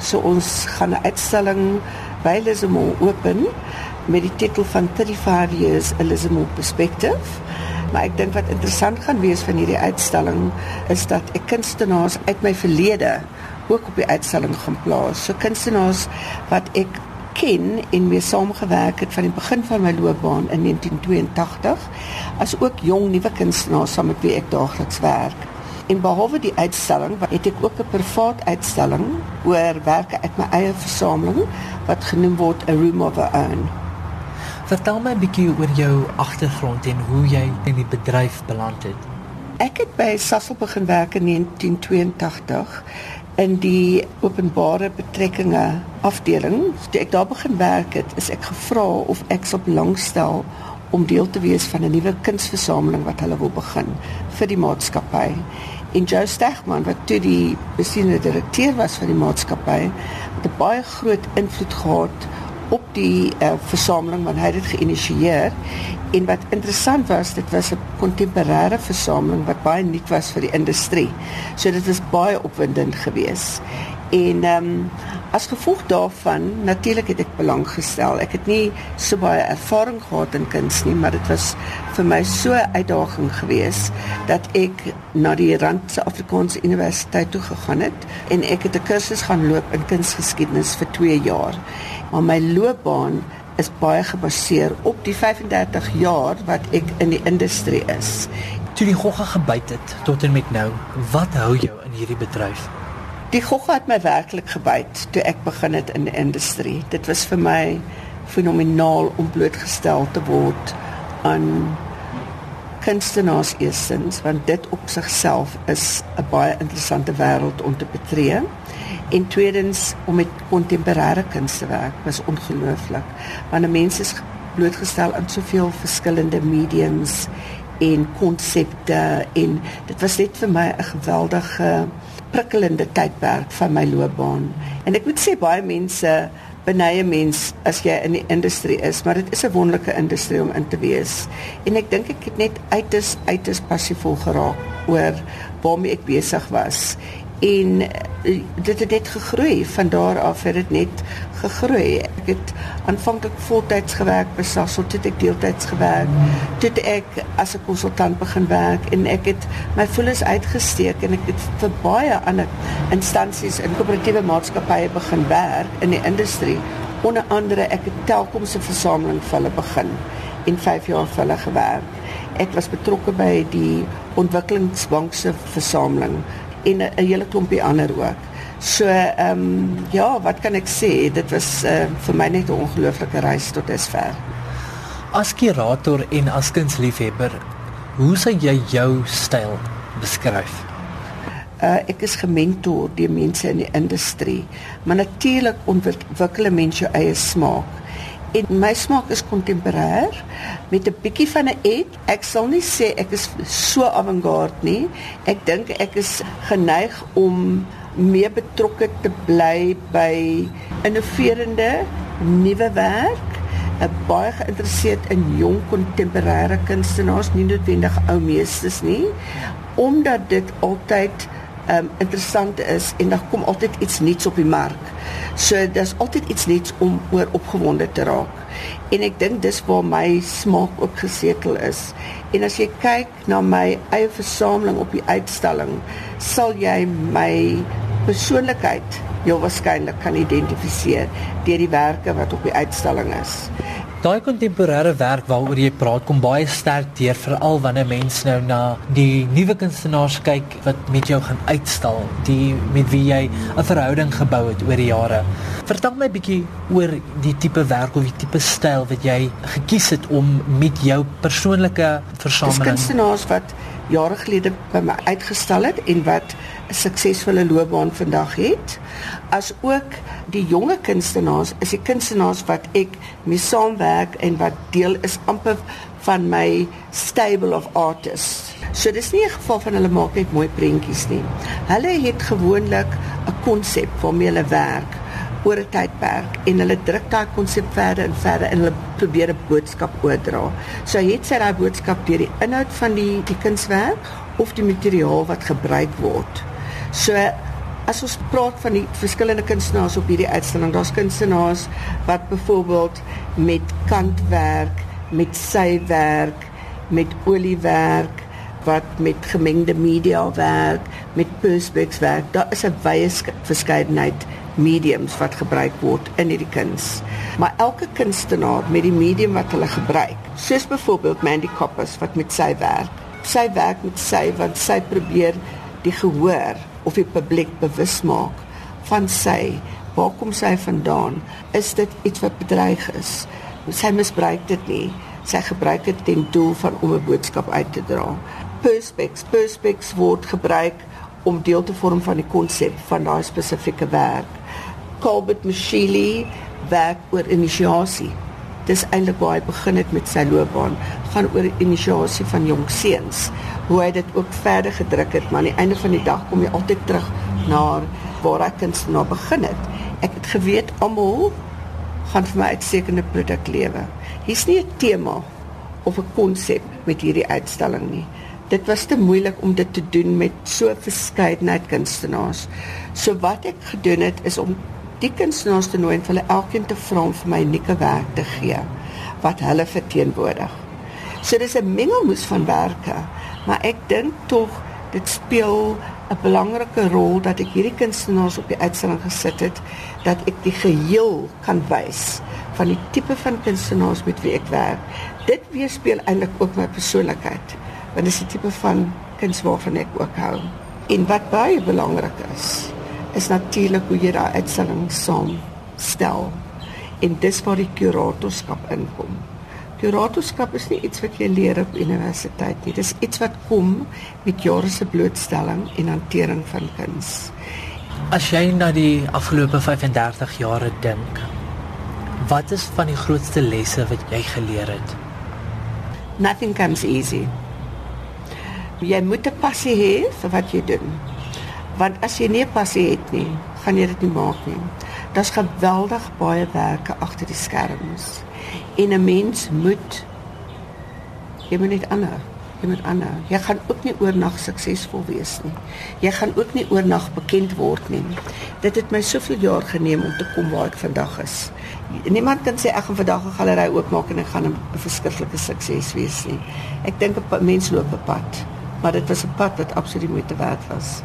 So ons gaan 'n uitstalling by Lismore open met die titel van 35 years a Lismore perspective. Maar ek dink wat interessant gaan wees van hierdie uitstalling is dat ek kunstenaars uit my verlede ook op die uitstalling gaan plaas. So kunstenaars wat ek ken en mee saamgewerk het van die begin van my loopbaan in 1982 as ook jong nuwe kunstenaars saam met wie ek daagliks werk. En behalwe die uitstalling, het ek ook 'n privaat uitstalling oor werke uit my eie versameling wat genoem word A Room of Our Own. Vertel my 'n bietjie oor jou agtergrond en hoe jy in die bedryf beland het. Ek het by Sasol begin werk in 1982 in die openbare betrekkinge afdeling. Toe ek daar begin werk het, is ek gevra of ek sou belangstel om deel te wees van 'n nuwe kunsversameling wat hulle wil begin vir die maatskappy. En Joe Stegman wat toe die bestuurende direkteur was van die maatskappy, het 'n baie groot invloed gehad op die uh, versameling want hy het dit geïnisieer. En wat interessant was dit was 'n kontemporêre versameling wat baie nuut was vir die industrie. So dit was baie opwindend geweest. En ehm um, as gevolg daarvan natuurlik het ek belang gestel. Ek het nie so baie ervaring gehad in kuns nie, maar dit was vir my so 'n uitdaging geweest dat ek na die Rand Suid-Afrikaanse Universiteit toe gegaan het en ek het 'n kursus gaan loop in kunsgeskiedenis vir 2 jaar maar my loopbaan is baie gebaseer op die 35 jaar wat ek in die industrie is. Toe die gogga gebyt het tot en met nou, wat hou jou in hierdie bedryf? Die gogga het my werklik gebyt toe ek begin het in die industrie. Dit was vir my fenomenaal om blootgestel te word aan kunstenaars eerstens want dit op sigself is 'n baie interessante wêreld om te betree. En tweedens om met kontemporêre kuns te werk was ongelooflik. Want mense is blootgestel aan soveel verskillende mediums en konsepte en dit was net vir my 'n geweldige prikkelende tydperk van my loopbaan. En ek moet sê baie mense benye mens as jy in die industrie is, maar dit is 'n wonderlike industrie om in te wees. En ek dink ek het net uiters uiters passievol geraak oor waarmee ek besig was en eh, dit het net gegroei. Van daar af het dit net gegroei. Ek het aanvanklik voltyds gewerk by Sasol toe ek deeltyds gewerk toe ek as 'n konsultant begin werk en ek het my voelens uitgesteek en ek het vir baie ander instansies in koöperatiewe maatskappye begin werk in die industrie. Onder andere ek het Telkom se versameling vir hulle begin en 5 jaar vir hulle gewerk. Ek was betrokke by die ontwikkelingsbank se versameling en 'n hele klompie ander ook. So ehm um, ja, wat kan ek sê? Dit was uh, vir my net 'n ongelooflike reis tot dusver. As kurator en as kunsliefhebber, hoe sou jy jou styl beskryf? Uh, ek is gementor deur mense in die industrie, maar natuurlik ontwikkel 'n mens jou eie smaak. En my smaak is kontemporêr met 'n bietjie van 'n edge. Ek sal nie sê ek is so avant-garde nie. Ek dink ek is geneig om meer betrokke te bly by innoverende nuwe werk. Ek baie geïnteresseerd in jong kontemporêre kunstenaars, nie noodwendig ou meesters nie, omdat dit altyd um, interessant is en daar kom altyd iets nuuts op die mark. So daar's altyd iets nuuts om oor opgewonde te raak. En ek dink dis waar my smaak ook gesetel is. En as jy kyk na my eie versameling op die uitstalling, sal jy my persoonlikheid heel waarskynlik kan identifiseer deur die werke wat op die uitstalling is. Daai kontemporêre werk waaroor jy praat kom baie sterk deur veral wanneer mense nou na die nuwe kunstenaars kyk wat met jou gaan uitstal, die met wie jy 'n verhouding gebou het oor die jare. Vertel my bietjie oor die tipe werk of die tipe styl wat jy gekies het om met jou persoonlike versameling. Dis kunstenaars wat jare gelede by my uitgestal het en wat suksesvolle loopbaan vandag het. As ook die jonge kunstenaars, is die kunstenaars wat ek mee saamwerk en wat deel is amper van my stable of artists. So dis nie 'n geval van hulle maak net mooi prentjies nie. Hulle het gewoonlik 'n konsep waarmee hulle werk oor 'n tydperk en hulle druk daai konsep verder en verder en hulle probeer 'n boodskap oordra. So het sy daai boodskap deur die inhoud van die die kunswerk of die materiaal wat gebruik word. So As ons praat van die verskillende kunstenaars op hierdie uitstalling, daar's kunstenaars wat byvoorbeeld met kantwerk, met sywerk, met oliewerk, wat met gemengde media werk, met perspex werk. Daar is 'n wye verskeidenheid mediums wat gebruik word in hierdie kuns. Maar elke kunstenaar met die medium wat hulle gebruik, soos byvoorbeeld Mandy Koppers wat met sy werk, sy werk met sy want sy probeer die gehoor of die publiek bewus maak van sy waar kom sy vandaan? Is dit iets wat bedreig is? Sy misbruik dit nie. Sy gebruik dit ten doel van om 'n boodskap uit te dra. Perspex perspex word gebruik om deel te vorm van die konsep van daai spesifieke werk. Colbert Machili werk oor inisiasie dis eintlik waar hy begin het met sy loopbaan. Gaan oor inisiasie van jong seuns hoe hy dit ook verder gedruk het maar aan die einde van die dag kom jy altyd terug na waar ek kunstenaar begin het. Ek het geweet almal gaan vir my uitstekende produk lewe. Hier's nie 'n tema of 'n konsep met hierdie uitstalling nie. Dit was te moeilik om dit te doen met so verskeidenheid kunstenaars. So wat ek gedoen het is om die kunstenaars te nooi en hulle elkeen te vra om vir my unieke werk te gee wat hulle verteenwoordig. So dis 'n mengelmoes van werke, maar ek dink tog dit speel 'n belangrike rol dat ek hierdie kunstenaars op die uitstalling gesit het dat ek die geheel kan wys van die tipe van kunstenaars met wie ek werk. Dit weerspieël eintlik ook my persoonlikheid, want dit is 'n tipe van kuns waarvan ek ook hou. En wat baie belangrik is, is natuurlik hoe jy daai uitstalling saam stel. En dis waar die kuratorskap inkom. Kuratorskap is nie iets wat jy leer op universiteit nie. Dis iets wat kom met jare se blootstelling en hantering van kuns. As jy na die afgelope 35 jare dink, wat is van die grootste lesse wat jy geleer het? Nothing comes easy. Jy moet 'n passie hê vir wat jy doen want as jy nie 'n passie het nie, gaan jy dit nie maak nie. Daar's geweldig baie werke agter die skerms. En 'n mens moet jy moet net aanhou. Jy moet aanhou. Jy gaan ook nie oornag suksesvol wees nie. Jy gaan ook nie oornag bekend word nie. Dit het my soveel jaar geneem om te kom waar ek vandag is. Niemand kan sê ek gaan vandag 'n galery oopmaak en ek gaan 'n verskriklike sukses wees nie. Ek dink 'n mens loop 'n pad, maar dit was 'n pad wat absoluut moeite werd was.